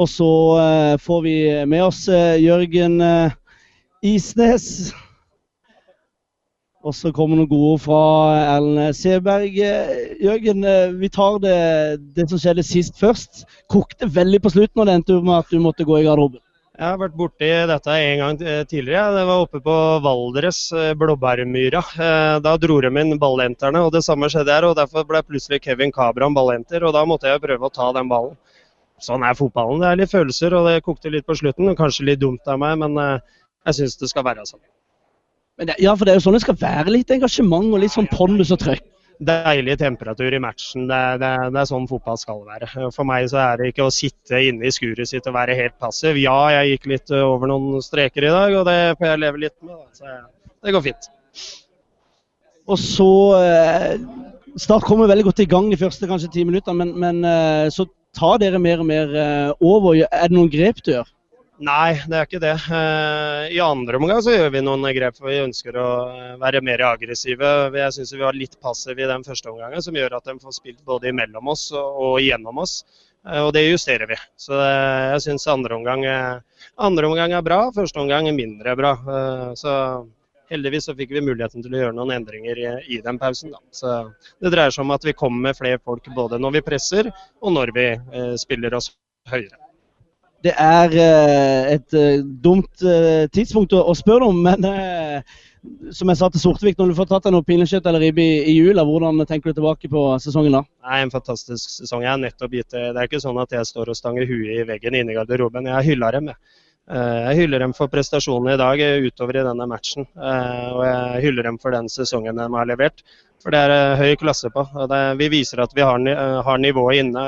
Og så eh, får vi med oss eh, Jørgen eh, Isnes. Og så kommer noen gode fra Erlend Seberg. Jørgen, vi tar det, det som skjedde sist først. Kokte veldig på slutten, og det endte med at du måtte gå i garderoben. Jeg har vært borti dette en gang tidligere. Det var oppe på Valdres, Blåbærmyra. Da dro de inn ballenterne, og det samme skjedde her. og Derfor ble plutselig Kevin Cabran ballenter, og da måtte jeg prøve å ta den ballen. Sånn er fotballen. Det er litt følelser, og det kokte litt på slutten. Kanskje litt dumt av meg, men eh, jeg syns det skal være sånn. Men det, ja, for det er jo sånn det skal være. Litt engasjement og litt sånn pondus og trøkk. Deilig temperatur i matchen. Det, det, det er sånn fotball skal være. For meg så er det ikke å sitte inne i skuret sitt og være helt passiv. Ja, jeg gikk litt over noen streker i dag, og det får jeg leve litt med. Så det går fint. Og så eh, Start kommer veldig godt i gang de første kanskje ti minuttene, men, men eh, så tar dere mer og mer eh, over. Er det noen grep du gjør? Nei, det er ikke det. Eh, I andre omgang så gjør vi noen grep. for Vi ønsker å eh, være mer aggressive. Jeg syns vi var litt passive i den første omgangen, som gjør at de får spilt både imellom oss og gjennom oss. Og det justerer vi. Så jeg syns andre andre omgang er bra, første omgang er mindre bra. Så heldigvis så fikk vi muligheten til å gjøre noen endringer i, i den pausen. Da. Så det dreier seg om at vi kommer med flere folk både når vi presser og når vi eh, spiller oss høyere. Det er eh, et eh, dumt eh, tidspunkt å, å spørre om, men eh, som jeg sa til Sortevik, når du får tatt deg noe pinnekjøtt eller ribbe i, jula, hvordan tenker du tilbake på sesongen da? Det er en fantastisk sesong. Jeg har nettopp gitt det. Det er ikke sånn at jeg står og stanger huet i veggen inne i garderoben. Jeg hyller dem. Jeg. Eh, Jeg hyller dem for prestasjonene i dag eh, utover i denne matchen. Eh, Og jeg hyller dem for den sesongen de har levert. For det er høy klasse på. Vi viser at vi har, nivået inne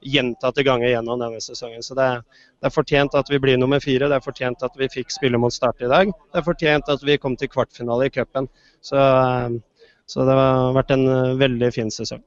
gjentatte ganger gjennom denne sesongen. Så det, det er fortjent at vi blir nummer fire. Det er fortjent at vi fikk spille mot Start i dag. Det er fortjent at vi kom til kvartfinale i cupen. Så, så det har vært en veldig fin sesong.